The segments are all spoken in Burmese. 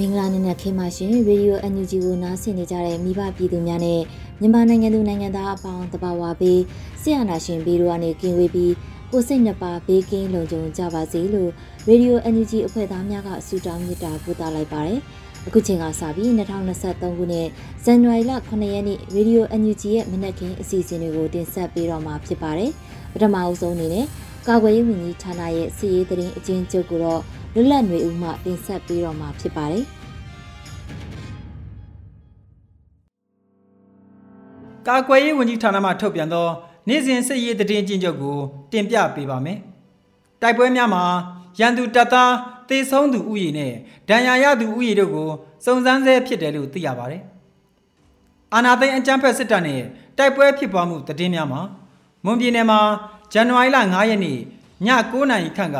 မင်္ဂလာနေ့နဲ့ခေမရှင်ရေဒီယို NUG ကိုနားဆင်နေကြတဲ့မိဘပြည်သူများနဲ့မြန်မာနိုင်ငံသူနိုင်ငံသားအပေါင်းတဘာဝပေးဆရာနာရှင်ဘေးတို့ကနေကင်းဝေးပြီးကိုစိတ်နှပါဘေးကင်းလုံခြုံကြပါစေလို့ရေဒီယို NUG အဖွဲ့သားများကဆုတောင်းမေတ္တာပို့သလိုက်ပါတယ်။အခုချိန်ကစပြီး2023ခုနှစ်ဇန်နဝါရီလ9ရက်နေ့ရေဒီယို NUG ရဲ့မနက်ခင်းအစီအစဉ်တွေကိုတင်ဆက်ပေးတော့မှာဖြစ်ပါတယ်။ပထမအဆုံးအနေနဲ့ကာကွယ်ရေးဝန်ကြီးဌာနရဲ့စီရေးသတင်းအကျဉ်းချုပ်ကိုတော့ လွတ်လပ်နေဦးမှတင်ဆက်ပေးတော့မှာဖြစ်ပါတယ်။ကာကွယ်ရေးဝန်ကြီးဌာနမှထုတ်ပြန်သောနေ့စဉ်စစ်ရေးသတင်းကျဉ်းချုပ်ကို တင်ပြပေးပါမယ်။တိုက်ပွဲများမှာရန်သူတပ်သားတေဆုံးသူဥယျာဉ်နဲ့ဒဏ်ရာရသူဥယျာဉ်တို့ကိုစုံစမ်းဆဲဖြစ်တယ်လို့သိရပါတယ်။အာနာသိန်းအကြမ်းဖက်စစ်တပ်နဲ့တိုက်ပွဲဖြစ်ပွားမှုသတင်းများမှာမွန်ပြည်နယ်မှာဇန်နဝါရီလ9ရက်နေ့ည9:00နာရီခန့်က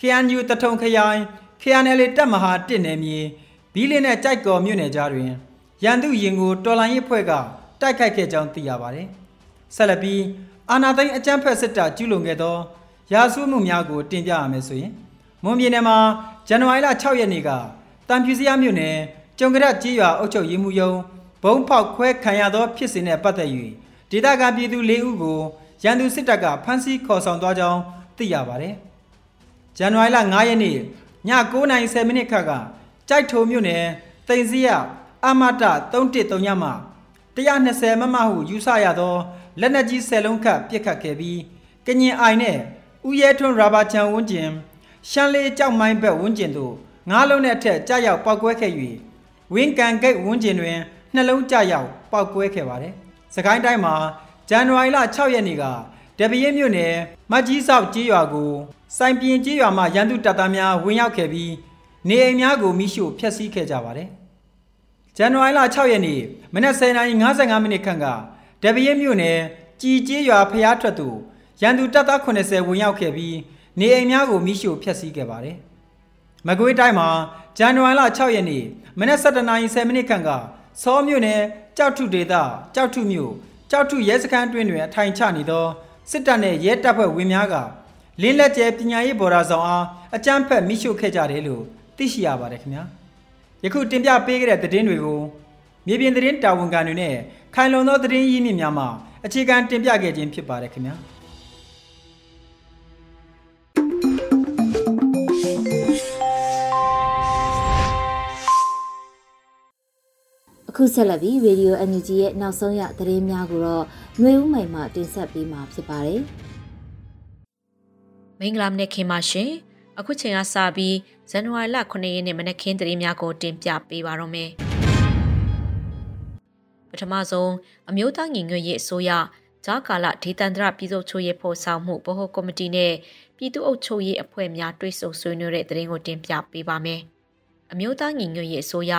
KNU တထုံခရိုင် KNL တပ်မဟာ1နယ်မြေဘီလင်းနဲ့ကြိုက်ကော်မြို့နယ်ကြားတွင်ရန်သူရင်ကိုတော်လိုင်းရေးဖွဲ့ကတိုက်ခိုက်ခဲ့ကြောင်းသိရပါတယ်။ဆက်လက်ပြီးအာနာသိန်းအကြမ်းဖက်စစ်တပ်ကျူးလွန်ခဲ့သောရာဇဝတ်မှုများကိုတင်ပြရမယ်ဆိုရင်မွန်ပြည်နယ်မှာဇန်နဝါရီလ6ရက်နေ့ကတံဖြူစရမြို့နယ်ကျုံကရက်ကြီးရွာအုပ်ချုပ်ရေးမှူးရုံးဘုံဖောက်ခွဲခံရသောဖြစ်စဉ်နဲ့ပတ်သက်၍ဒေသခံပြည်သူ၄ဦးကိုရန်သူစစ်တပ်ကဖမ်းဆီးခေါ်ဆောင်သွားကြောင်းသိရပါတယ်။ ဇန်နဝါရီလ9ရက်နေ့ည9:30မိနစ်ခန့်ကကြိုက်ထုံမြို့နယ်တိန်စီရအမတ313ညမှ120မမဟုယူဆရသောလက်နက်ကြီး10လုံးခန့်ပစ်ခတ်ခဲ့ပြီးကညင်အိုင်နဲ့ဥရဲထွန်းရာဘာချန်ဝန်းကျင်ရှမ်းလေးကြောက်မိုင်းဘက်ဝန်းကျင်သို့ငါးလုံးနဲ့အထက်ကြာရောက်ပောက်ကွဲခဲ့၍ဝင်းကန်ဂိတ်ဝန်းကျင်တွင်နှလုံးကြာရောက်ပောက်ကွဲခဲ့ပါတယ်။စကိုင်းတိုင်းမှာဇန်နဝါရီလ6ရက်နေ့ကတပည့်မြို့နယ်မကြီးဆောက်ကြီးရွာကို စိုင်ပြင်းကြီးရွာမှာရန်သူတပ်သားများဝင်ရောက်ခဲ့ပြီးနေအိမ်များကိုမိရှို့ဖျက်ဆီးခဲ့ကြပါတယ်။ဇန်နဝါရီလ6ရက်နေ့မနက်10:55မိနစ်ခန့်ကတပည့်မြို့နယ်ကြည်ကြီးရွာဖျားထွက်သူရန်သူတပ်သား80ဝင်ရောက်ခဲ့ပြီးနေအိမ်များကိုမိရှို့ဖျက်ဆီးခဲ့ပါတယ်။မကွေးတိုင်းမှာဇန်နဝါရီလ6ရက်နေ့မနက်7:10မိနစ်ခန့်ကစောမြို့နယ်ကြောက်ထုဒေသကြောက်ထုမြို့ကြောက်ထုရဲစခန်းတွင်တွင်အထိုင်ချနေသောစစ်တပ်နဲ့ရဲတပ်ဖွဲ့ဝင်များက လင်းလက်ကျဲပညာရေးဘော်ဒါဆောင်အားအကြမ်းဖက်မိရှုခဲ့ကြတယ်လို့သိရှိရပါတယ်ခင်ဗျာယခုတင်ပြပေးခဲ့တဲ့သတင်းတွေကိုမြေပြင်သတင်းတာဝန်ခံတွေနဲ့ခိုင်လုံသောသတင်းရင်းမြစ်များမှအခြေခံတင်ပြခဲ့ခြင်းဖြစ်ပါတယ်ခင်ဗျာအခုဆက်လက်ပြီး Radio NUG ရဲ့နောက်ဆုံးရသတင်းများကိုတော့ຫນွေဦးမိုင်မှတင်ဆက်ပေးမှာဖြစ်ပါတယ်။ မင်္ဂလာမနေ့ခင်ပါရှင်။အခုချိန်ကစပြီးဇန်နဝါရီလ9ရက်နေ့မနေ့ခင်းသတင်းများကိုတင်ပြပေးပါတော့မယ်။ပထမဆုံးအမျိုးသားညီညွတ်ရေးအစိုးရဂျာကာလဒေသန္တရပြည်စုချုပ်ရေးဖော်ဆောင်မှုဗဟိုကော်မတီနဲ့ပြည်သူ့အုပ်ချုပ်ရေးအဖွဲ့များတွဲဆုံဆွေးနွေးတဲ့သတင်းကိုတင်ပြပေးပါမယ်။အမျိုးသားညီညွတ်ရေးအစိုးရ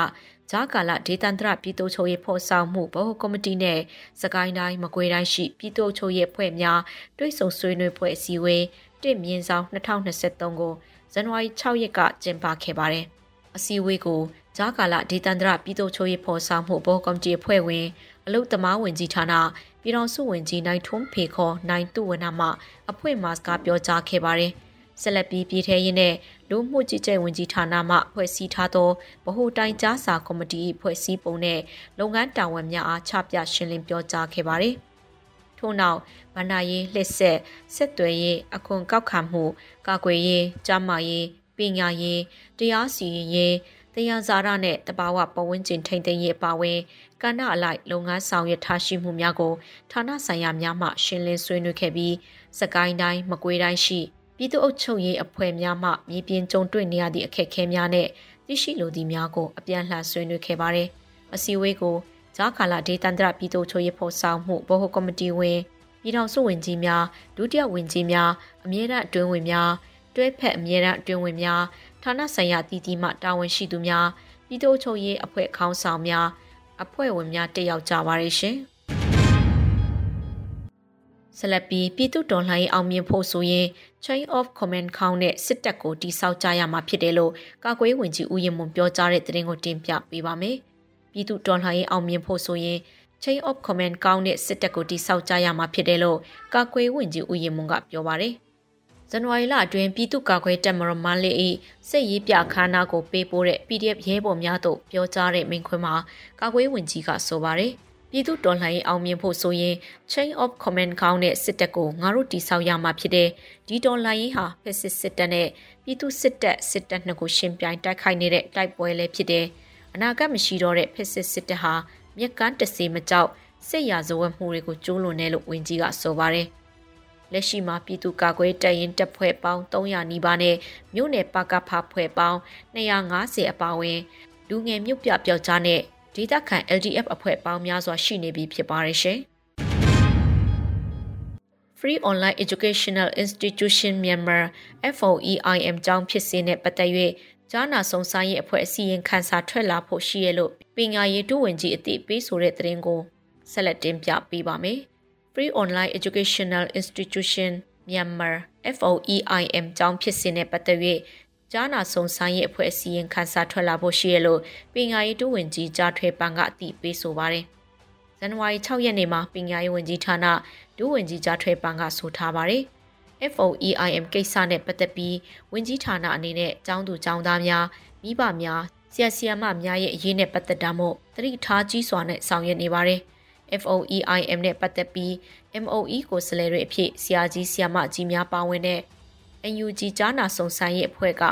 ဂျာကာလဒေသန္တရပြည်သူ့ချုပ်ရေးဖော်ဆောင်မှုဗဟိုကော်မတီနဲ့စကိုင်းတိုင်းမကွေးတိုင်းရှိပြည်သူ့ချုပ်ရေးအဖွဲ့များတွဲဆုံဆွေးနွေးပွဲအစည်းအဝေး 1မြင်းဆောင်2023ကိုဇန်နဝါရီ6ရက်ကကျင်းပခဲ့ပါတယ်။အစည်းအဝေးကိုဂျာကာလာဒေသန္တရပြည်သူ့ချိုးရေးဖော်ဆောင်မှုဘောကော်မတီအဖွဲ့ဝင်အလုသမားဝင်ကြီးဌာနပြည်တော်စုဝင်ကြီးနိုင်ထွန်းဖေခေါ်နိုင်သူဝနမှအဖွဲ့မှစကားပြောကြားခဲ့ပါတယ်။ဆက်လက်ပြီးပြည်ထရေးနဲ့လူမှုကြီးကြပ်ဝင်ကြီးဌာနမှဖွဲ့စည်းထားသောဗဟိုတိုင်ကြားစာကော်မတီဖွဲ့စည်းပုံနဲ့လုပ်ငန်းတာဝန်များအားချပြရှင်းလင်းပြောကြားခဲ့ပါတယ်။ ထို့နောက်ဗန္ဒာရေးလှစ်ဆက်ဆက်သွယ်ရေးအခွန်ကောက်ခံမှုကာကွယ်ရေးကြားမာရေးပညာရေးတရားစီရင်ရေးတရားစာရနဲ့တဘာဝပတ်ဝန်းကျင်ထိန်းသိမ်းရေးအပါအဝင်ကဏ္ဍအလိုက်လုပ်ငန်းဆောင်ရွက်ထားရှိမှုများကိုဌာနဆိုင်ရာများမှရှင်းလင်းဆွေးနွေးခဲ့ပြီးစကိုင်းတိုင်းမကွေးတိုင်းရှိပြည်သူ့အုပ်ချုပ်ရေးအဖွဲ့များမှမြေပြင်ကြုံတွေ့နေရသည့်အခက်အခဲများနဲ့သိရှိလိုသည့်များကိုအပြန်လှန်ဆွေးနွေးခဲ့ပါတယ်။အစည်းအဝေးကို ဂျာကာလာဒေသန္တရပြည်သူ့ချုပ်ရေးဖော်ဆောင်မှုဗဟိုကော်မတီဝင်ပြည်ထောင်စုဝင်ကြီးများဒုတိယဝင်ကြီးများအမြဲတမ်းအတွင်းဝင်များတွဲဖက်အမြဲတမ်းအတွင်းဝင်များဌာနဆိုင်ရာတည်တည်မှတာဝန်ရှိသူများပြည်သူ့ချုပ်ရေးအဖွဲ့ခေါင်းဆောင်များအဖွဲ့ဝင်များတက်ရောက်ကြပါရရှင်။ဆက်လက်ပြီးပြည်သူတော်လှန်ရေးအောင်မြင်ဖို့ဆိုရင် chain of command count နဲ့စစ်တပ်ကိုတိစောက်ကြရမှာဖြစ်တယ်လို့ကာကွယ်ဝင်ကြီးဦးရင်မွန်ပြောကြားတဲ့သတင်းကိုတင်ပြပေးပါမယ်။ ပြည်သူတော်လှန်ရေးအောင်မြင်ဖို့ဆိုရင် chain of command count နဲ့စစ်တပ်ကိုတိစောက်ကြရမှာဖြစ်တယ်လို့ကာကွယ်ဝင်ကြီးဦးရင်မွန်ကပြောပါတယ်။ဇန်နဝါရီလအတွင်းပြည်သူ့ကာကွယ်တပ်မတော်မလေး၏စစ်ရေးပြခန်းနာကိုပေးပို့တဲ့ PDF ရဲဘော်များတို့ပြောကြားတဲ့မိန့်ခွန်းမှာကာကွယ်ဝင်ကြီးကဆိုပါတယ်။ပြည်သူတော်လှန်ရေးအောင်မြင်ဖို့ဆိုရင် chain of command ကောင်းတဲ့စစ်တပ်ကိုငါတို့တိဆောက်ရမှာဖြစ်တယ်ဒီတော်လှန်ရေးဟာဖက်စစ်စစ်တပ်နဲ့ပြည်သူစစ်တပ်စစ်တပ်နှစ်ကိုရှင်ပြိုင်တိုက်ခိုက်နေတဲ့တိုက်ပွဲလည်းဖြစ်တယ် အနာဂတ်မရှိတော့တဲ့ဖက်စစ်စစ်တပ်ဟာမြက်ကန်းတစေမကြောက်စစ်ရာဇဝတ်မှုတွေကိုကျူးလွန်တယ်လို့ဝန်ကြီးကဆိုပါတယ်လက်ရှိမှာပြည်သူ့ကာကွယ်တပ်ရင်တပ်ဖွဲ့ပေါင်း300နီးပါးနဲ့မြို့နယ်ပကဖဖွဲ့ပေါင်း250အပါအဝင်လူငယ်မြို့ပြပျောက်ကြားနဲ့ဒေသခံ LDF အဖွဲ့ပေါင်းများစွာရှိနေပြီဖြစ်ပါတယ်ရှင်။ Free Online Educational Institution Myanmar FOEIM ကျောင်းဖြစ်စဉ်နဲ့ပတ်သက်၍ ကြားနာဆောင်ဆိုင်ရဲ့အဖွဲ့အစည်းရင်ခန်းစာထွက်လာဖို့ရှိရလို့ပညာရေးဒုဝန်ကြီးအသိပေးဆိုတဲ့သတင်းကိုဆက်လက်တင်ပြပေးပါမယ်။ Free Online Educational Institution Myanmar FOEIM ကျောင်းဖြစ်စဉ်နဲ့ပတ်သက်၍ကြားနာဆုံဆိုင်ရဲ့အဖွဲ့အစည်းရင်ခန်းစာထွက်လာဖို့ရှိရလို့ပညာရေးဒုဝန်ကြီးကြားထွေပန်ကအသိပေးဆိုပါတယ်။ဇန်နဝါရီ6ရက်နေ့မှာပညာရေးဝန်ကြီးဌာနဒုဝန်ကြီးကြားထွေပန်ကဆိုထားပါတယ်။ FOEIM ကိစ္စနဲ့ပတ်သက်ပြီးဝန်ကြီးဌာနအနေနဲ့ចောင်းသူចောင်းသားများမိဘများဆရာဆရာမများရဲ့အရေးနဲ့ပတ်သက်တာမို့တတိထားကြီးစွာနဲ့ဆောင်ရွက်နေပါတယ်။ FOEIM နဲ့ပတ်သက်ပြီး MOE ကိုစလဲတွေအဖြစ်ဆရာကြီးဆရာမကြီးများပါဝင်တဲ့ NUG ကြားနာစုံစမ်းရေးအဖွဲ့က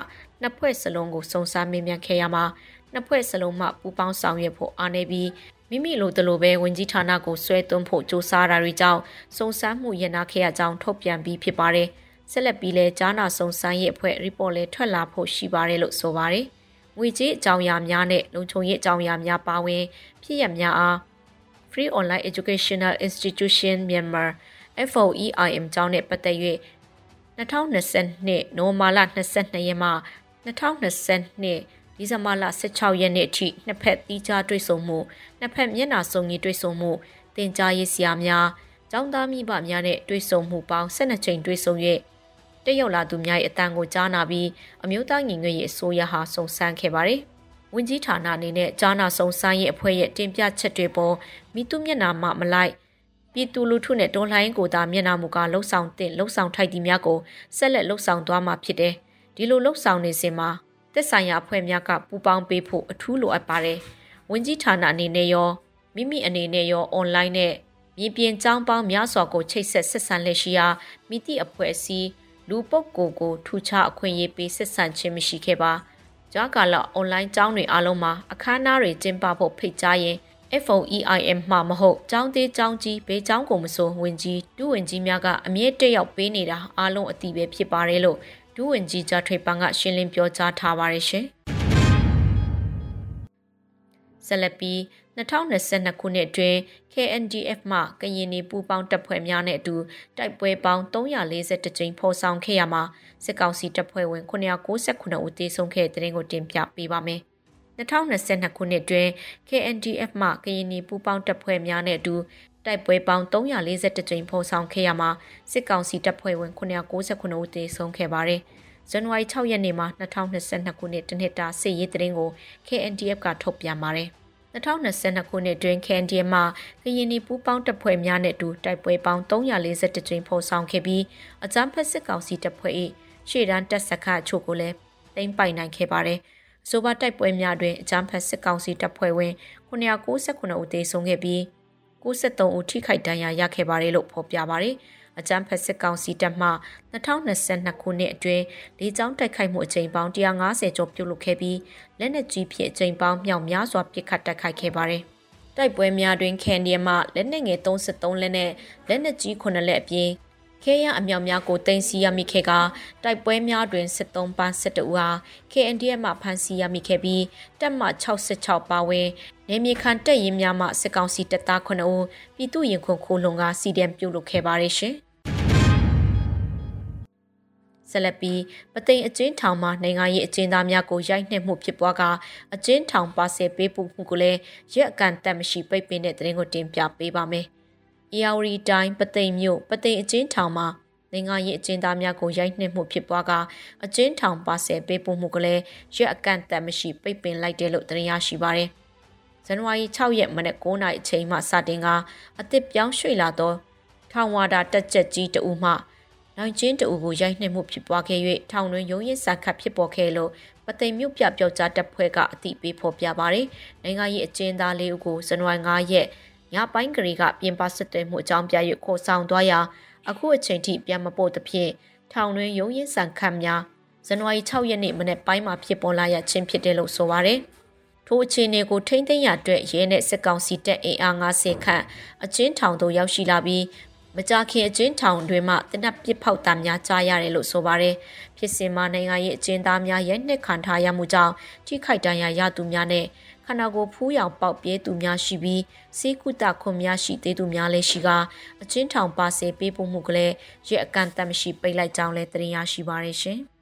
နှစ်ဖွဲ့စလုံးကိုစုံစမ်းမေးမြန်းခဲ့ရမှာနှစ်ဖွဲ့စလုံးမှပူးပေါင်းဆောင်ရွက်ဖို့အားနေပြီး မိမိလိုတလိုပဲဝင်ကြီးဌာနကိုဆွဲသွင်းဖို့ကြိုးစားတာတွေကြောင့်စုံစမ်းမှုရနာခဲ့ရကြောင်းထုတ်ပြန်ပြီးဖြစ်ပါတယ်။ဆက်လက်ပြီးလဲကြားနာစုံစမ်းရေးအဖွဲ့ report လဲထွက်လာဖို့ရှိပါတယ်လို့ဆိုပါတယ်။ငွေကြေးအကြောင်းအရာများနဲ့လုံခြုံရေးအကြောင်းအရာများပါဝင်ဖြစ်ရများအား Free Online Educational Institution Myanmar FOEIM ကျောင်းနဲ့ပတ်သက်၍2020နိုမာလ22ရက်မှ2020ဒီဇင်ဘာလ16ရက်နေ့အထိနှစ်ဖက်တီးခြားတွေ့ဆုံမှု နှစ်ဖက်မျက်နှာစုံညီတွေ့ဆုံမှုတင် जा ရေးဆရာများကျောင်းသားမိဘများနဲ့တွေ့ဆုံမှုပေါင်း12ချိန်တွေ့ဆုံ၍တက်ရောက်လာသူများရဲ့အတန်ကိုကြားနာပြီးအမျိုးသားညီညွတ်ရေးအစိုးရဟာစုံစမ်းခဲ့ပါတယ်။ဝင်းကြီးဌာနအနေနဲ့ကြားနာစုံစမ်းရေးအဖွဲ့ရဲ့တင်ပြချက်တွေပေါ်မိသူမျက်နှာမှမလိုက်ပြည်သူလူထုနဲ့တော်လှန်ရေးကိုသာမျက်နှာမူကားလှုပ်ဆောင်တဲ့လှုပ်ဆောင်ထိုက်သည်များကိုဆက်လက်လှုပ်ဆောင်သွားမှာဖြစ်တယ်။ဒီလိုလှုပ်ဆောင်နေစဉ်မှာသက်ဆိုင်ရာအဖွဲ့များကပူးပေါင်းပေးဖို့အထူးလိုအပ်ပါတယ်။ ဝန်ကြီးဌာနအနေနဲ့ရောမိမိအနေနဲ့ရောအွန်လိုင်းနဲ့မြေပြင်ကြောင်းပေါင်းများစွာကိုချိတ်ဆက်ဆက်ဆံလက်ရှိရာမိတိအဖွဲ့အစည်းလူပုဂ္ဂိုလ်ကိုထူခြားအခွင့်အရေးပေးဆက်ဆံခြင်းမရှိခဲ့ပါကြားကာလအွန်လိုင်းကျောင်းတွေအားလုံးမှာအခမ်းအနားတွေကျင်းပဖို့ဖိတ်ကြားရင် FOEIM မှမဟုတ်ကျောင်းသေးကျောင်းကြီးဘေးကျောင်းကိုမစိုးဝင်ကြီးဒုဝင်ကြီးများကအမြင့်တက်ရောက်ပေးနေတာအားလုံးအတိပဲဖြစ်ပါတယ်လို့ဒုဝင်ကြီးကြားထွေပန်ကရှင်းလင်းပြောကြားထားပါတယ်ရှင်။ ဆက်လက်ပြီး2022ခုနှစ်အတွင်း KNDF မှကရင်နေပူပေါင်းတပ်ဖွဲ့များနဲ့အတူတိုက်ပွဲပေါင်း342ကြိမ်ဖော်ဆောင်ခဲ့ရမှာစစ်ကောင်စီတပ်ဖွဲ့ဝင်998ဦးသေဆုံးခဲ့တဲ့တဲ့ရင်ကိုတင်ပြပေးပါမယ်။2022ခုနှစ်တွင် KNDF မှကရင်နီပူးပေါင်းတပ်ဖွဲ့များနဲ့အတူတိုက်ပွဲပေါင်း342ကြိမ်ဖော်ဆောင်ခဲ့ရမှာစစ်ကောင်စီတပ်ဖွဲ့ဝင်998ဦးသေဆုံးခဲ့ပါတယ်။ ဇန်နဝါရီ6ရက်နေ့မှာ2022ခုနှစ်တနှစ်တာစစ်ရေးတရင်ကို KNDF ကထုတ်ပြန်ပါတယ်။2022ခုနှစ်တွင် KNDF မှကရင်နီပူးပေါင်းတပ်ဖွဲ့များနဲ့အတူတိုက်ပွဲပေါင်း342ကြိမ်ဖော်ဆောင်ခဲ့ပြီးအကြမ်းဖက်စစ်ကောင်စီတပ်ဖွဲ့၏ရှေ့တန်းတပ်စခန်းအချို့ကိုလည်းသိမ်းပိုက်နိုင်ခဲ့ပါတယ်။ဆိုပါတိုက်ပွဲများတွင်အကြမ်းဖက်စစ်ကောင်စီတပ်ဖွဲ့ဝင်998ဦးသေဆုံးခဲ့ပြီး63ဦးထိခိုက်ဒဏ်ရာရခဲ့ပါတယ်လို့ဖော်ပြပါတယ်။ အကြမ်းဖက်စစ်ကောင်စီတပ်မှ2022ခုနှစ်အတွင်းလေကြောင်းတိုက်ခိုက်မှုအကြိမ်ပေါင်း150ကျော်ပြုလုပ်ခဲ့ပြီးလက်နက်ကြီးဖြင့်အကြိမ်ပေါင်းမြောက်များစွာပစ်ခတ်တိုက်ခိုက်ခဲ့ပါတယ်။တိုက်ပွဲများတွင်ကန်ဒီယမ်မှလက်နက်ငယ်33လက်နဲ့လက်နက်ကြီး9လက်အပြင်ခဲရအမြောက်များကိုတင်စီရမိခဲ့ကတိုက်ပွဲများတွင်73ပန်း12ဦးဟာ KNDF မှဖမ်းဆီးရမိခဲ့ပြီးတပ်မ66ပါဝင်နေမြေခံတပ်ရင်းများမှစစ်ကောင်စီတပ်သား9ဦးပြည်သူရင်ခွန်ခိုးလုံကစီဒံပြုလုပ်ခဲ့ပါရရှင် ဆက်လက်ပြီးပသိမ်အကျဉ်းထောင်မှာနိုင်ငံရေးအကျဉ်းသားများကိုရိုက်နှက်မှုဖြစ်ပွားကအကျဉ်းထောင်ပါဆယ်ပေးပို့မှုကိုလည်းရက်အကန်တက်မရှိပိတ်ပင်တဲ့တဲ့ရင်ကိုတင်ပြပေးပါမယ်။။အေယာဝတီတိုင်းပသိမ်မြို့ပသိမ်အကျဉ်းထောင်မှာနိုင်ငံရေးအကျဉ်းသားများကိုရိုက်နှက်မှုဖြစ်ပွားကအကျဉ်းထောင်ပါဆယ်ပေးပို့မှုကလည်းရက်အကန့်အသတ်မရှိပိတ်ပင်လိုက်တယ်လို့သတင်းရရှိပါရယ်။ဇန်နဝါရီ6ရက်မနက်9:00နာရီအချိန်မှစတင်ကအသစ်ပြောင်းရွှေ့လာသောထောင်ဝါဒတက်ချက်ကြီးတဦးမှ နိုင်ချင်းတူကိုရိုက်နှက်မှုဖြစ်ပွားခဲ့၍ထောင်တွင်ရုံးရင်ဆန်ခတ်ဖြစ်ပေါ်ခဲ့လို့ပသိမ်မြို့ပြပျောက်ကြားတပ်ဖွဲ့ကအသိပေးဖော်ပြပါရယ်။နိုင်ငံရေးအကျဉ်းသားလေးဦးကိုဇန်နဝါရီ9ရက်ညပိုင်းကလေးကပြင်ပစစ်တွေမှုအကြောင်းပြ၍ခေါ်ဆောင်သွားရာအခုအချိန်ထိပြန်မပို့သဖြင့်ထောင်တွင်ရုံးရင်ဆန်ခတ်များဇန်နဝါရီ6ရက်နေ့မနေ့ပိုင်းမှာဖြစ်ပေါ်လာရခြင်းဖြစ်တယ်လို့ဆိုပါရယ်ထိုအခြေအနေကိုထိမ့်သိမ်းရအတွက်ရဲနဲ့စစ်ကောင်စီတပ်အင်အား90ခန့်အချင်းထောင်သို့ရောက်ရှိလာပြီး မကြခင်အချင်းထောင်တွင်မှတနက်ပစ်ဖောက်တာများကြားရတယ်လို့ဆိုပါရယ်ဖြစ်စဉ်မှာနိုင်ငံရေးအကျဉ်းသားများရဲနှစ်ခံထားရမှုကြောင့်ထိခိုက်ဒဏ်ရာရသူများနဲ့ခန္ဓာကိုယ်ဖူးရောင်ပေါက်ပြဲသူများရှိပြီးစေကုတခွန်များရှိသေးသူများလည်းရှိကအချင်းထောင်ပါစေပေးပို့မှုကလေးရဲ့အကန့်အသတ်မရှိပိတ်လိုက်ကြောင်းလည်းတင်ရရှိပါရရှင်။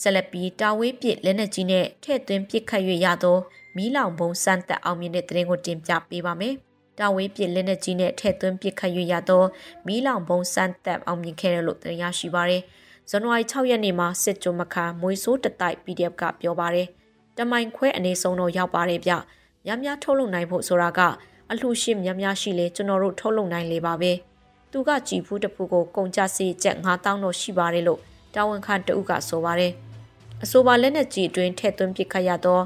ဆက်လက်ပြီးတာဝေးပစ်လက်နက်ကြီးနဲ့ထဲ့သွင်းပစ်ခတ်၍ရသောမီးလောင်ပုံစံတက်အောင်မြင်တဲ့တရင်ကိုတင်ပြပေးပါမယ်။ တာဝေးပစ်လက်နက်ကြီးနဲ့ထဲ့သွင်းပစ်ခတ်၍ရသောမီးလောင်ပုံစံတက်အောင်မြင်ခဲ့တယ်လို့တင်ရရှိပါရယ်။ဇန်နဝါရီ6ရက်နေ့မှာစစ်ကြုံမခါမွေဆိုးတတိုက် PDF ကပြောပါရယ်။တမိုင်ခွဲအနေဆုံးတော့ရောက်ပါတယ်ဗျ။များများထုတ်လုပ်နိုင်ဖို့ဆိုတာကအလှရှိများများရှိလေကျွန်တော်တို့ထုတ်လုပ်နိုင်လေပါပဲ။သူကကြည်ဖူးတစ်ဖူးကိုကုန်ကြစေကျက်9000တော့ရှိပါတယ်လို့တာဝန်ခံတဦးကဆိုပါတယ်။အဆိုပါလက်နက်ကြီးအတွင်းထည့်သွင်းပစ်ခတ်ရသော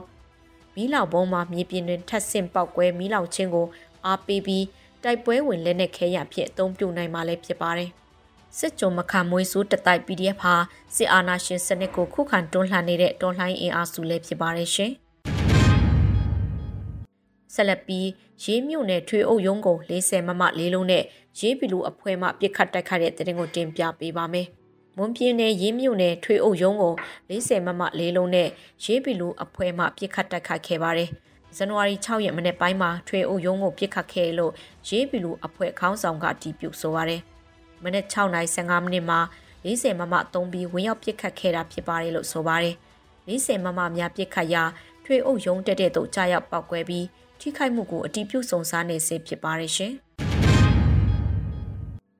မီးလောင်ပုံးမှာမြေပြင်တွင်ထပ်ဆင့်ပေါက်ကွဲမီးလောင်ခြင်းကို အားပေးပြီးတိုက်ပွဲဝင်လက်နက်ခဲရအဖြစ်အသုံးပြုနိုင်မှာလည်းဖြစ်ပါတယ်။စစ်ကြုံမခံမွေးစိုးတတိုက် PDF ဟာစစ်အာဏာရှင်စနစ်ကိုခုခံတွန်းလှန်နေတဲ့တော်လှန်အင်အားစုလည်းဖြစ်ပါတယ်ရှင်။ဆက်လက်ပြီးရေးမြို့နယ်ထွေအုပ်ရုံးကို40မမလေးလုံးနဲ့ရေးပီလူအဖွဲ့မှပြစ်ခတ်တိုက်ခိုက်တဲ့တဲ့တင်ကိုတင်ပြပေးပါမယ်။မွန်ပြည်နယ်ရေးမြို့နယ်ထွေအုပ်ရုံးကို40မမလေးလုံးနဲ့ရေးပီလူအဖွဲ့မှပြစ်ခတ်တိုက်ခိုက်ခဲ့ပါတယ်။ ဇန်နဝါရီ6ရက်မနေ့ပိုင်းမှာထွေအုပ်ရုံးကိုပြစ်ခတ်ခဲ့လို့ရေးပီလူအဖွဲ့ခေါင်းဆောင်ကတီးပြုတ်ဆိုပါရယ်။မနက်6:15မိနစ်မှာ40မမသုံးပြီးဝင်ရောက်ပစ်ခတ်ခဲ့တာဖြစ်ပါတယ်လို့ဆိုပါတယ်။40မမများပစ်ခတ်ရာထွေအုပ်ရုံးတက်တဲ့သို့ကြာရောက်ပောက်ကွဲပြီးထိခိုက်မှုကိုအတိပြုစုံစမ်းနေစေဖြစ်ပါတယ်ရှင်။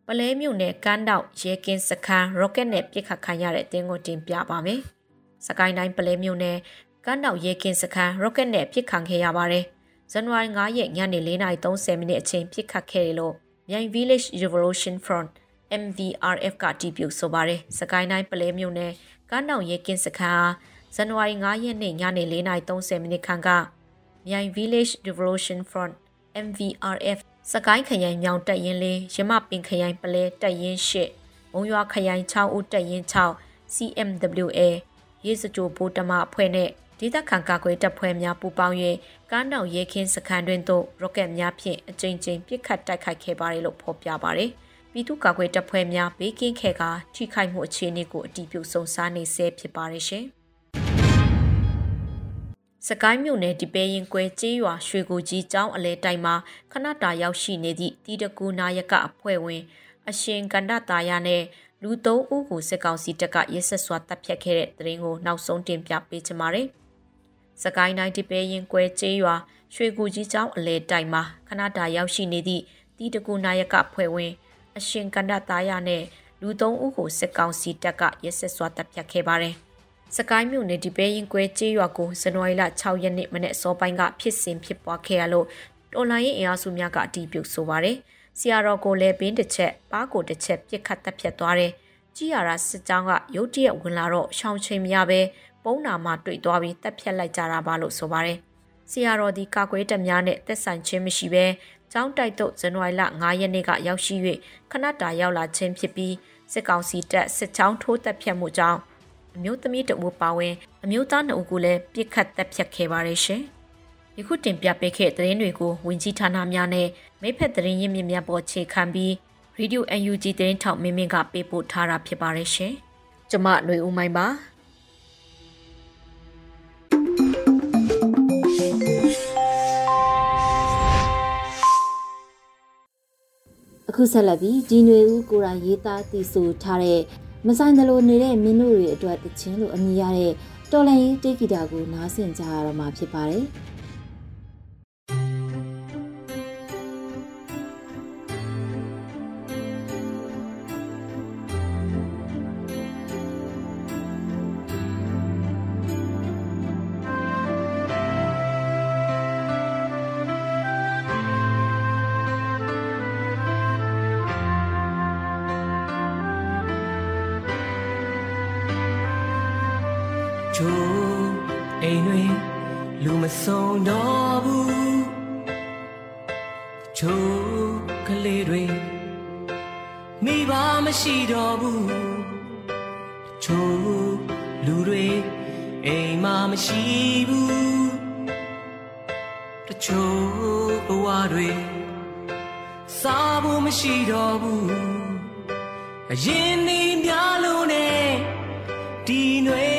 ပလဲမြို့နယ်ကမ်းတောက်ရဲကင်းစခန်းရော့ကက်နဲ့ပစ်ခတ်ခံရတဲ့အတင်းကိုတင်ပြပါမယ်။စကိုင်းတိုင်းပလဲမြို့နယ် ကမ်းတောက်ရဲကင်းစခန်းရော့ကက်နဲ့ပစ်ခတ်ခဲ့ရပါတယ်။ဇန်နဝါရီ9ရက်ညနေ4:30မိနစ်အချိန်ပစ်ခတ်ခဲ့လို့မြိုင် Village Revolution Front MVRF ကတည်ပြုဆိုပါတယ်။စကိုင်းတိုင်းပလဲမြို့နယ်ကမ်းတောင်ရဲကင်းစခန်းအားဇန်နဝါရီ9ရက်နေ့ညနေ4:30မိနစ်ခန့်ကမြိုင် Village Revolution Front MVRF စကိုင်းခရိုင်မြောင်တက်ရင်လေးရမပင်ခရိုင်ပလဲတက်ရင်ရှစ်မုံရွာခရိုင်6ဦးတက်ရင်6 CMWA ရေးစကြိုဘိုးတမအဖွဲ့နဲ့ ဒေသခံကာကွယ်တပ်ဖွဲ့များပူးပေါင်း၍ကမ်းတောင်ရဲခင်းစခန်းတွင်သို့ရော့ကက်များဖြင့်အကြိမ်ကြိမ်ပစ်ခတ်တိုက်ခိုက်ခဲ့ပါတယ်လို့ဖော်ပြပါတယ်။ပြည်သူ့ကာကွယ်တပ်ဖွဲ့များဘေးကင်းခဲ့ကထိခိုက်မှုအခြေအနေကိုအတည်ပြုစုံစမ်းနေဆဲဖြစ်ပါတယ်ရှင်။စကိုင်းမြို့နယ်ဒီပဲရင်ကွဲကျေးရွာရွှေကိုကြီးကျောင်းအလဲတိုင်မှာခဏတာရောက်ရှိနေသည့်တီတကူနာယကအဖွဲ့ဝင် အရှင်ကန္ဒတာယာနဲ့လူသုံးဦးကိုစစ်ကောင်စီတပ်ကရက်ဆက်စွာတပ်ဖြတ်ခဲ့တဲ့တရင်ကိုနောက်ဆုံးတင်ပြပေးချင်ပါတယ်။ စကိုင်းတိုင်းဒီပဲရင်ကွဲကျေးရွာရွှေကူကြီးကျောင်းအလဲတိုင်မှာခဏတာရောက်ရှိနေသည့်တီတကူနာယကအဖွဲ့ဝင်အရှင်ကန္ဒသားရနဲ့လူသုံးဦးကိုစစ်ကောင်စီတပ်ကရက်ဆက်စွာတပ်ဖြတ်ခဲ့ပါတယ်။စကိုင်းမြို့နယ်ဒီပဲရင်ကွဲကျေးရွာကိုဇန်နဝါရီလ6ရက်နေ့မနေ့စောပိုင်းကဖြစ်စဉ်ဖြစ်ပွားခဲ့ရလို့တော်လိုင်းရင်အင်အားစုများကအတီးပြုတ်ဆိုပါတယ်။ဆီယာတော်ကိုလည်းဘင်းတစ်ချက်ပါးကိုတစ်ချက်ပြစ်ခတ်တပ်ဖြတ်သွားတယ်။ကြီးရတာစစ်ကြောင်းကရုတ်တရက်ဝင်လာတော့ရှောင်းချိန်မရပဲ ပုံနာမှတွေ့သွားပြီးတပ်ဖြတ်လိုက်ကြတာပါလို့ဆိုပါတယ်။ဆရာတော်ဒီကာကွယ်တပ်များနဲ့သက်ဆိုင်ခြင်းမရှိဘဲကျောင်းတိုက်သို့ဇန်နဝါရီလ9ရက်နေ့ကရောက်ရှိ၍ခဏတာရောက်လာခြင်းဖြစ်ပြီးစစ်ကောင်စီတပ်စစ်ချောင်းထိုးတပ်ဖြတ်မှုကြောင့်အမျိုးသမီးတအူပါဝင်အမျိုးသားနှစ်ဦးကိုလည်းပြစ်ခတ်တပ်ဖြတ်ခဲ့ပါတယ်ရှင်။ယခုတင်ပြပေးခဲ့တဲ့သတင်းတွေကိုဝင်ကြီးဌာနများနဲ့မိဖက်သတင်းရင်းမြစ်များပေါ်ခြေခံပြီး Radio UNG သတင်းထောက်မင်းမင်းကပေးပို့ထားတာဖြစ်ပါတယ်ရှင်။ကျမຫນွေဦးမိုင်းပါ။ အခုဆက်လက်ပြီးဒီຫນွေဦးကိုရိုင်းရေးသားတည်ဆိုထားတဲ့မဆိုင်သလိုနေတဲ့မင်းတို့တွေအတွက်တခြင်းလို့အမည်ရတဲ့တော်လန်ရေးတေးဂီတာကိုနားဆင်ကြရတော့မှာဖြစ်ပါတယ်။ ချိုးအိမ်တွေလူမဆုံးတော့ဘူးချိုးကလေးတွေမိဘမရှိတော့ဘူးချိုးလူတွေအိမ်မမရှိဘူးတချို့ဘဝတွေစားဖို့မရှိတော့ဘူးအရင်နေများလို့နဲ့ဒီຫນွေ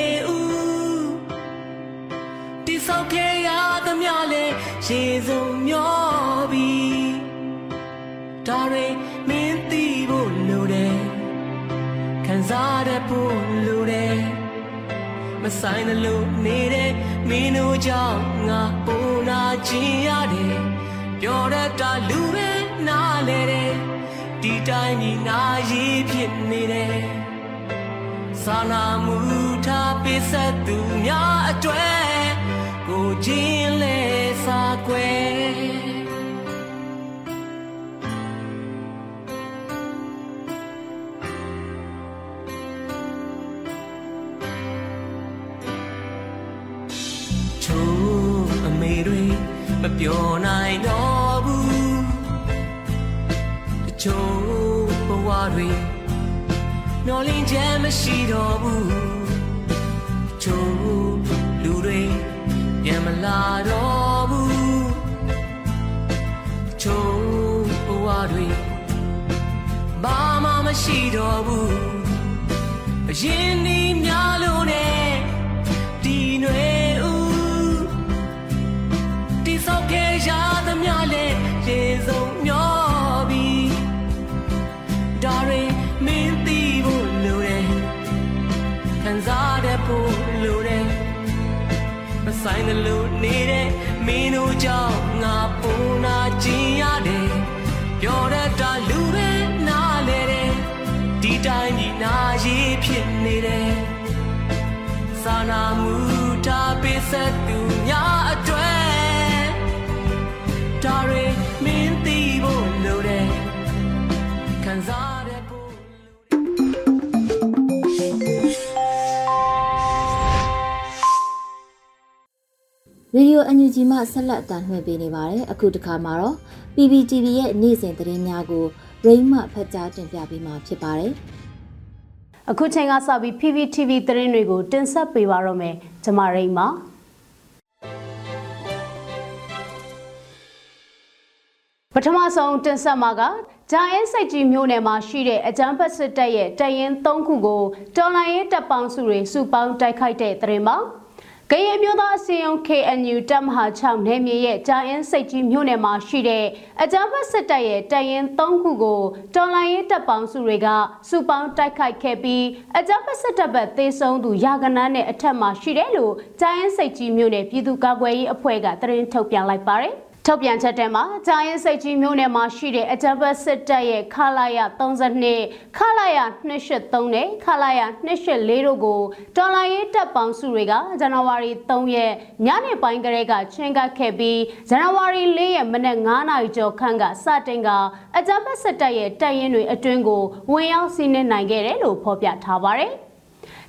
ရေစုံမျောပြီဒါတွေမင်းသိဖို့လိုတယ်ခံစားရဖို့လိုတယ်မဆိုင်တယ်လို့နေတဲ့မင်းတို့ကြောင့်ငါပုံနာခြင်းရတယ်ပြောရတာလူပဲနားလေတယ်ဒီတိုင်းဒီနာရေးဖြစ်နေတယ်စာနာမှုထားပေးဆက်သူများအတွေ့ ကိုချင်းလဲစာကွယ်ချိုးအမေတွေမပြောနိုင်တော့ဘူးတချို့ဘဝတွေနော်လင်းချက်မရှိတော့ဘူးချို့လူတွေပြန်မ လာတော့ဘူးချို့ဘဝတွေဘာမှမရှိတော့ဘူးအရင်ဒီများလို့နဲ့ဒီຫ လို့နေတဲ့မင်းတို့ကြောင့်ငါပုံနာကျင်ရတယ်ပြောရတာလူပဲနားလေတယ်ဒီတိုင်းဒီနာရေးဖြစ်နေတယ်စာနာမှုထားပေးဆက်သူများ ရေဒီယိုအန်ယူဂျီမှဆက်လက်အတန်လှည့်ပေးနေပါတယ်အခုတစ်ခါမှာတော့ PPTV ရဲ့နေ့စဉ်သတင်းများကိုရိမ့်မှဖတ်ကြားတင်ပြပေးမှာဖြစ်ပါတယ်အခုချိန်ကစပြီး PPTV သတင်းတွေကိုတင်ဆက်ပေးပါတော့မယ်ကျမရိမ့်ပါပထမဆုံးတင်ဆက်မှာကဂျာအင်းစိတ်ကြီးမြို့နယ်မှာရှိတဲ့အကြမ်းဖက်စစ်တပ်ရဲ့တရင်၃ခုကိုတော်လိုင်းရေးတပ်ပေါင်းစုတွေစုပေါင်းတိုက်ခိုက်တဲ့သတင်းပါ ကရင်မျိုးသားအစည်းအရုံး KNU တပ်မဟာ6နယ်မြေရဲ့ဂျာအင်းစိတ်ကြီးမြို့နယ်မှာရှိတဲ့အကြမ်းဖက်စစ်တပ်ရဲ့တရင်၃ခုကိုတော်လိုင်းရေးတပ်ပေါင်းစုတွေကစုပေါင်းတိုက်ခိုက်ခဲ့ပြီးအကြမ်းဖက်စစ်တပ်ဘက်သေဆုံးသူရာဂဏန်းနဲ့အထက်မှာရှိတယ်လို့ဂျာအင်းစိတ်ကြီးမြို့နယ်ပြည်သူ့ကာကွယ်ရေးအဖွဲ့ကသတင်းထုတ်ပြန်လိုက်ပါတယ်။ ထုတ်ပြန်ချက်ထဲမှာဂျာရင်စိတ်ကြီးမြို့နယ်မှာရှိတဲ့အကြမ်းဖက်စစ်တပ်ရဲ့ခလာရ32ခလာရ283နဲ့ခလာရ284တို့ကိုတော်လိုင်းရေးတပ်ပေါင်းစုတွေကဇန်နဝါရီ3ရက်ညနေပိုင်းကလေးကချင်းကပ်ခဲ့ပြီးဇန်နဝါရီ4ရက်မနက်9နာရီကျော်ခန့်ကစတင်ကအကြမ်းဖက်စစ်တပ်ရဲ့တပ်ရင်းတွေအတွင်းကိုဝင်ရောက်စီးနင်းနိုင်ခဲ့တယ်လို့ဖော်ပြထားပါတယ်။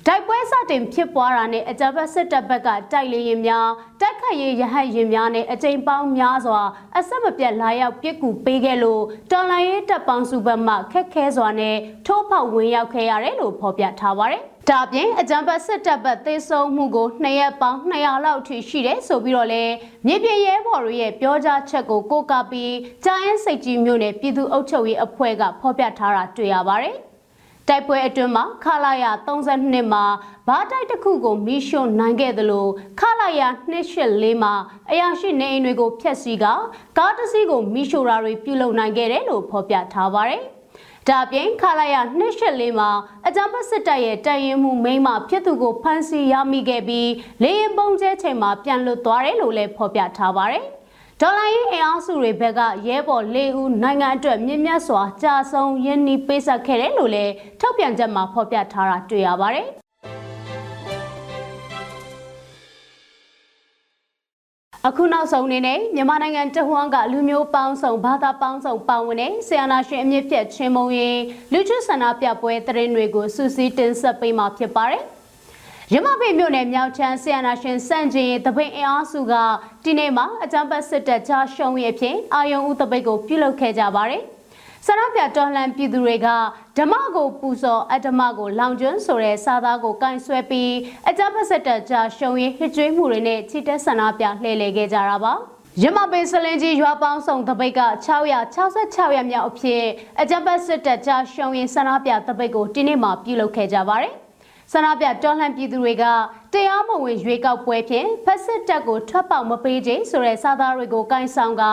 တိုက်ပွဲစတင်ဖြစ်ပွားတာနဲ့အကြမ်းဖက်စစ်တပ်ဘက်ကတိုက်လေရင်များတိုက်ခတ်ရေးရဟတ်ရင်များနဲ့အကြိမ်ပေါင်းများစွာအဆက်မပြတ်လာရောက်ပြစ်ကူပေးခဲ့လို့တော်လိုင်းရေးတပ်ပေါင်းစုဘက်မှခက်ခဲစွာနဲ့ထိုးဖောက်ဝင်ရောက်ခဲ့ရတယ်လို့ဖော်ပြထားပါတယ်။ဒါပြင်အကြံပတ်စစ်တပ်ဘက်သေဆုံးမှုကိုနှစ်ရက်ပေါင်း200လောက်ထိရှိတယ်ဆိုပြီးတော့လည်းမြေပြင်ရဲဘော်တွေရဲ့ပြောကြားချက်ကိုကိုးကားပြီးကြားရင်စိတ်ကြီးမျိုးနဲ့ပြည်သူ့အုပ်ချုပ်ရေးအဖွဲ့ကဖော်ပြထားတာတွေ့ရပါတယ်။ တိုက်ပွဲအတွင်းမှာခလာရ32မှာဘားတိုက်တစ်ခုကိုမီးရှို့နိုင်ခဲ့သလိုခလာရ284မှာအရာရှိနေအိမ်တွေကိုဖျက်ဆီးကကားတစ်စီးကိုမီးရှို့တာတွေပြုလုပ်နိုင်ခဲ့တယ်လို့ဖော်ပြထားပါတယ်။ဒါပြင်ခလာရ284မှာအကြမ်းဖက်စစ်တပ်ရဲ့တပ်ရင်မှုမိမဖြစ်သူကိုဖမ်းဆီးရမိခဲ့ပြီးလေရင်ပုံကျဲချိန်မှာပြန်လွတ်သွားတယ်လို့လည်းဖော်ပြထားပါတယ်။ ဒေါ်လာရေးအင်အားစုတွေဘက်ကရဲဘော်၄ဦးနိုင်ငံအတွက်မြင့်မြတ်စွာကြာဆုံးရင်းနှီးပေးဆက်ခဲ့တယ်လို့လည်းထုတ်ပြန်ချက်မှာဖော်ပြထားတာတွေ့ရပါတယ်အခုနောက်ဆုံးအနေနဲ့မြန်မာနိုင်ငံတဟွန်းကလူမျိုးပေါင်းစုံဘာသာပေါင်းစုံပါဝင်တဲ့ဆီယနာရှင်အမြင့်ဖြတ်ချင်းမုံရင်လူချဆန္ဒပြပွဲတရင်တွေကိုစူးစီးတင်ဆက်ပေးမှာဖြစ်ပါတယ်။ ရမဖေမြို့နယ်မြောက်ချမ်းဆီယနာရှင်စန့်ကျင်တပိန်အင်အားစုကဒီနေ့မှာအကြမ်းဖက်စစ်တပ်ကြားရှုံးရအဖြစ်အာယုံဦးတပိတ်ကိုပြုလုပ်ခဲ့ကြပါတယ်။ဆန္ဒပြတော်လှန်ပြည်သူတွေကဓမ္မကိုပူဇော်အဓမ္မကိုလောင်ကျွန်းဆိုတဲ့စာသားကိုကင်ဆွဲပြီးအကြမ်းဖက်စစ်တပ်ကြားရှုံးရဟစ်ကြွေးမှုတွေနဲ့ချီတက်ဆန္ဒပြလှည့်လည်ခဲ့ကြတာပါ။ရမပင်စလင်ကြီးရွာပေါင်းဆောင်တပိတ်က666ရက်မြောက်အဖြစ်အကြမ်းဖက်စစ်တပ်ကြားရှုံးရင်ဆန္ဒပြတပိတ်ကိုဒီနေ့မှပြုလုပ်ခဲ့ကြပါတယ်။ ဆန္ဒပြတော်လှန်ပြည်သူတွေကတရားမဝင်ရွေးကောက်ပွဲဖြင့်ဖက်စစ်တပ်ကိုထွက်ပေါက်မပေးခြင်းဆိုတဲ့စာသားတွေကိုကင်ဆောင်က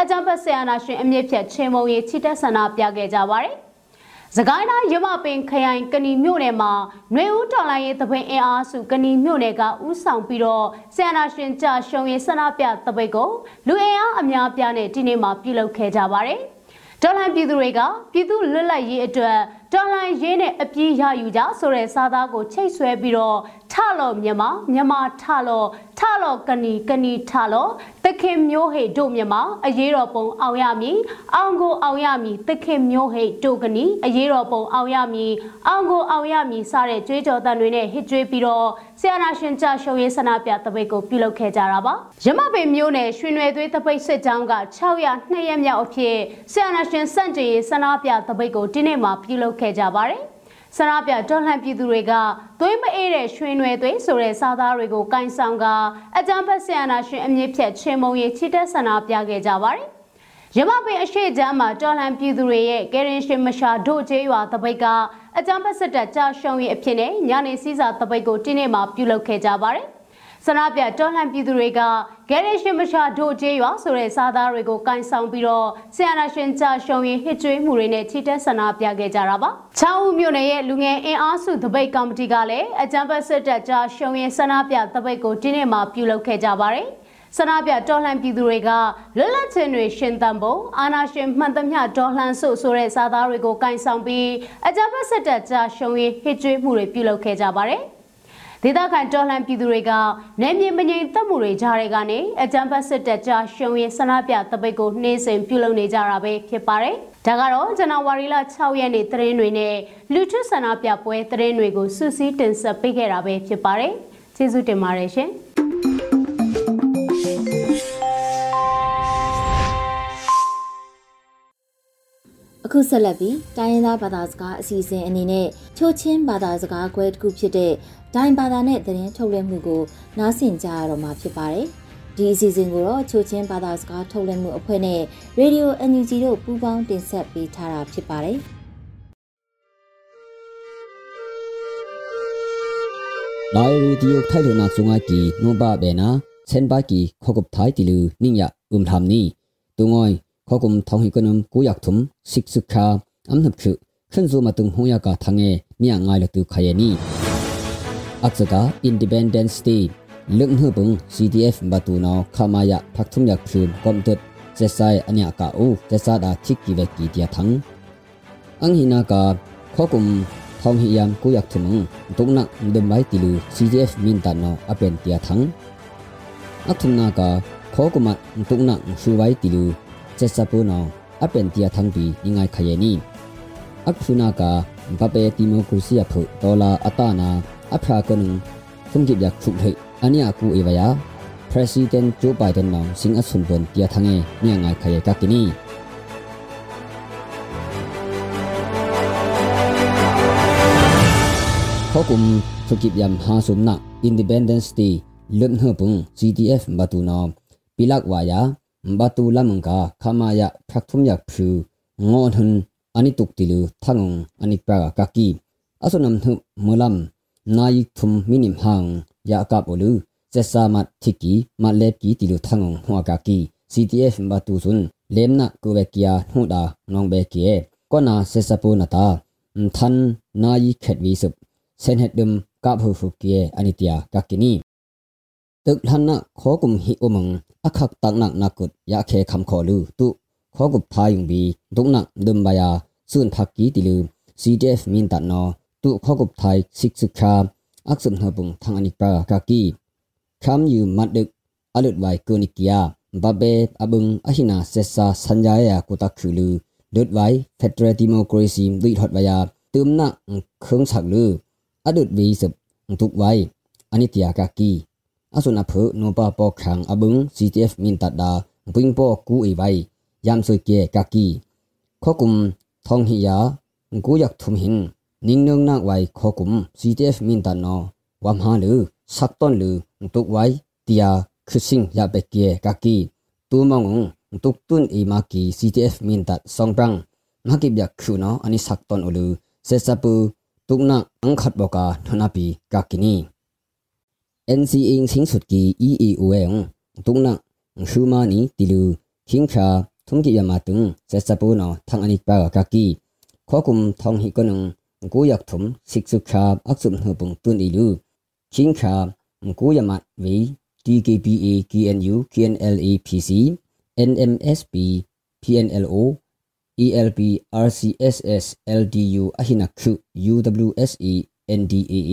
အကြံဖက်ဆရာနာရှင်အမြင့်ဖြတ်ချင်းမုံရေးချီတက်ဆန္ဒပြခဲ့ကြပါတယ်။စကိုင်းတိုင်းရမပင်ခရိုင်ကဏီမြို့နယ်မှာຫນွေဦးတော်လိုင်းရေးသပိတ်အင်အားစုကဏီမြို့နယ်ကဥဆောင်ပြီးတော့ဆရာနာရှင်ကြရှုံရေးဆန္ဒပြသပိတ်ကိုလူအင်အားအများပြားနဲ့ဒီနေ့မှပြုလုပ်ခဲ့ကြပါတယ်။ ဒေါ်လာပြည်သူတွေကပြည်သူလွတ်လပ်ရေးအတွက်တော်လှန်ရေးနဲ့အပြေးရယူကြဆိုတဲ့စာသားကိုချိတ်ဆွဲပြီးတော့ထလော်မြန်မာမြန်မာထလော်ထလော်ကဏီကဏီထလော်သ ခင်မျိုးဟိတ်တို့မြန်မာအရေးတော်ပုံအောင်ရမည်အောင်ကိုအောင်ရမည်သခင်မျိုးဟိတ်တို့ကဏီအရေးတော်ပုံအောင်ရမည်အောင်ကိုအောင်ရမည်စတဲ့ကြွေးကြော်တန်တွေနဲ့ဟစ်ကြွေးပြီးတော့ဆရာနာရှင်ကြရှုံရေးဆန္ဒပြတပိတ်ကိုပြုလုပ်ခဲ့ကြတာပါရမပင်မျိုးနယ်ရွှေနွယ်သွေးတပိတ်စစ်ကြောင်းက602ရက်မြောက်အဖြစ်ဆရာနာရှင်စန့်ကျင်ရေးဆန္ဒပြတပိတ်ကိုဒီနေ့မှာပြုလုပ်ခဲ့ကြပါတယ် ဆန္ဒပြတော်လှန်ပြည်သူတွေကသွေးမအေးတဲ့ရွှေနွယ်သွေးဆိုတဲ့စာသားတွေကိုကင်ဆောင်ကအကြံဖက်ဆရာနာရှင်အမြင့်ဖြတ်ချင်းမုံရေးချစ်တက်ဆန္ဒပြခဲ့ကြပါတယ်ရမပင်အရှိချမ်းမှာတော်လှန်ပြည်သူတွေရဲ့ကယ်ရင်ရှင်မရှာဒို့ကျေးရွာတပိတ်ကအကြံဖက်စစ်တပ်ကြာရှုံးရေးအဖြစ်နဲ့ညနေစည်းစာတပိတ်ကိုတင်းနေမှာပြုလုပ်ခဲ့ကြပါတယ် ဆန္ဒပြတော်လှန်ပြည်သူတွေကဂဲရရှင်မရှာဒိုကျေးရွာဆိုတဲ့စာသားတွေကိုကင်ဆောင်ပြီးတော့ဆီယနာရှင်ကြရှုံရင်ဟစ်ကြွေးမှုတွေနဲ့ချီတက်ဆန္ဒပြခဲ့ကြတာပါ။ချောင်းဦးမြို့နယ်ရဲ့လူငယ်အင်အားစုတပိတ်ကော်မတီကလည်းအကြံပတ်စစ်တပ်ကြရှုံရင်ဆန္ဒပြတပိတ်ကိုဒီနေ့မှပြုလုပ်ခဲ့ကြပါတယ်။ဆန္ဒပြတော်လှန်ပြည်သူတွေကလွတ်လပ်ခြင်းတွေရှင်သန်ဖို့အာဏာရှင်မှန်သမျှတော်လှန်စုဆိုတဲ့စာသားတွေကိုကင်ဆောင်ပြီးအကြမ်းဖက်စစ်တပ်ကြားရှုံရင်ဟစ်ကြွေးမှုတွေပြုလုပ်ခဲ့ကြပါတယ်။ ဒေသခံတော်လှန်ပြည်သူတွေကနယ်မြေမငြိမ်သက်မှုတွေကြားတွေကနေအကြမ်းဖက်စစ်တပ်ကြားရှုံရင်ဆန္ဒပြတပိတ်ကိုနှင်းစင်ပြုလုပ်နေကြတာပဲဖြစ်ပါတယ်။ဒါကတော့ဇန်နဝါရီလ6ရက်နေ့သတင်းတွေနဲ့လူထုဆန္ဒပြပွဲသတင်းတွေကိုစူးစီးတင်ဆက်ပေးခဲ့တာပဲဖြစ်ပါတယ်။ကျေးဇူးတင်ပါတယ်ရှင်။ ခုဆက်လက်ပြီးတိုင်းရင်းသားဘာသာစကားအစီအစဉ်အနေနဲ့ချိုချင်းဘာသာစကားခွဲတစ်ခုဖြစ်တဲ့ဒိုင်ဘာသာနဲ့သတင်းထုတ်လွှင့်မှုကိုနားဆင်ကြရတော့မှာဖြစ်ပါတယ်။ဒီအစီအစဉ်ကိုတော့ချိုချင်းဘာသာစကားထုတ်လွှင့်မှုအဖွဲ့နဲ့ Radio NUG တို့ပူးပေါင်းတင်ဆက်ပေးထားတာဖြစ်ပါတယ်။ဒိုင်ရီဒီယိုထိုင်လိုနာဆုငါကီနိုဘာဘေနာเช่นบากีขกุบท้ายติลูนิ่งยะอุมทำนี้ตุงอย ขกุมทองหิกนุมกูอยากทุมสิกสุขาอัมนับคือขึ้นซูมาตุงหงยากาทังเอเนี่ยง่ายละตุขยนี่ aksaka independence day lung hu bung cdf batu no khamaya phakthum yak khun komtot chesai anya ka u chesa da thik ki ve ki dia thang ang hina ka khokum thong hi yam ku yak thum tungna dem bai tilu cdf min ta no apen tia thang athum na ka khokuma tungna shu bai tilu chesa pu no apen tia thang bi ingai khaye ni akhuna ka ba pe democracy a phu dola atana aphra kan thum gi yak thuk thei ania ku ewaya president joe biden nong sing asun bon tia thange nia ngai khaye ka kini khokum thukip yam ha sumna independence day lum hpung gdf batu no pilak waya batu lamangka khamaya phakthum yak phu ngon hun ani tuk tilu thangong ani pra kaki asunam thu mulam nayi thum minim hang ya kap olu sesa mat thiki mat lep ki tilu thangong hwa kaki ctf batu sun lemna kuwekia huda nong be kie kona sesa pu nata than nayi khetwi sup sen het dum ka phu phu kie anitia kakini tuk thanna kho kum hi umang akhak tak nak nakut ya khe kham kho lu tu kho gup tha yung bi duk nak dum baya sun thak ki tilu cdf min tat no tu kho gup thai sik sik kha aksum na bung thang ani pra ka ki kham yu mat duk alut wai kunikia babe abung ahina sesa sanjaya kutak khulu dot wai federal democracy dui thot baya tum na khung sak lu adut vi sup tuk wai anitia ka ki asuna phu no pa po khang abung ctf min tat da ping po ku e bai yam soi ke ka ki khokum thong hi ya ku yak thum hin ning nong nak wai khokum ctf min tat no wam ha lu sak ton lu tuk wai tia khusing ya be ke ka ki tu mong tuk tun e ma ki ctf min tat song prang ma ki byak khu no ani sak ton ulu se sapu tuk na ang khat boka thona pi ka kini NCA င်းสิงสุดกี EEO เองตุงนักชูมานีติลูคิงชาทุ่มกิยามาตุงเซซาปูนอทางอนิกปากากีข้อคุมทองฮิกนงกูอยากถุมสิกสุชาอักสุมหปุงตุนอีลูคิงชากูยามาวี DKPA KNU KNLA PC NMSP PNLO ELP RCSS LDU อหินักชุ UWSE NDAA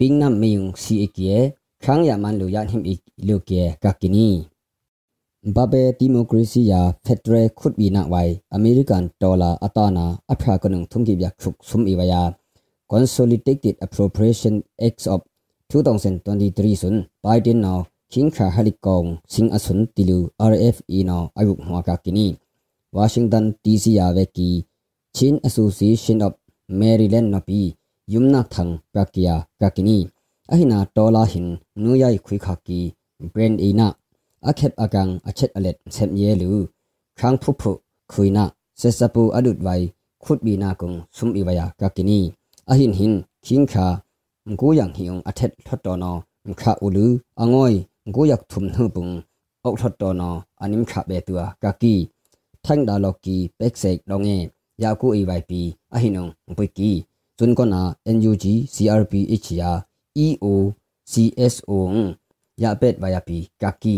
ahinak thum angdona hang khokumat tungna huwai anitia kaki khokum thonghi kunung halikhet kingkha goyamat ya khokum thonghi kunung goyang hi kingkha thumgi bamat ta aning lakong pi tuk hunak sun goyamat bi bi ulu tungna huni anitia kaki suna thon ka lupi sesapu ania tungna hunata khanung khulu yakap ikie pingnam meyung si ekie khang ya man lu yan him ik lu ke kakini babe democracy ya federal khut bi na wai american dollar atana aphra kanung thumgi byak khuk sum iwaya consolidated appropriation acts of 2023 sun biden now king kha halikong sing asun tilu rfe now ayuk hwa kakini washington dc ya veki chin association of maryland napi yumna thang prakya prakini ahina tola hin nuyai khui khaki brand ina akhet akang achet alet sem ye lu khang phu phu khuina sesapu adut wai khut bi na kung sum iwaya kakini ahin hin king kha ngu yang hiung athet thot to no kha ulu angoi ngu yak thum nu bung ok thot to no anim kha be tua kaki thang da loki pek sek donge ya ku i wai pi ahinong pui ki ဇွန်ကနာ NUG CRPH ယာ EO CSO ရပက်ဝါယပီကာကီ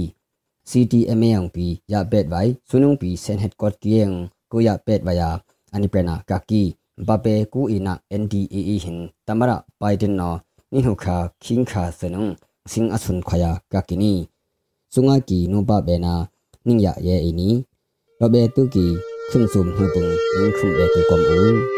CTMA ယံပီရပက်ဝိုင်ဆုနုံပီစန်ဟက်ကော့တီယံကိုရပက်ဝါယာအနိပရနာကာကီဘပေကူအီနာ NDAA ဟင်တမရပိုင်ဒန်နောနိဟုခါခင်ခါစနုံစင်အဆွန်ခယာကာကီနီစုငါကီနိုဘဘေနာနင်းရရဲ့အီနီလောဘေတုကီခွန်းစုံဟပုန်အင်းခုဘေတုကွန်ဦး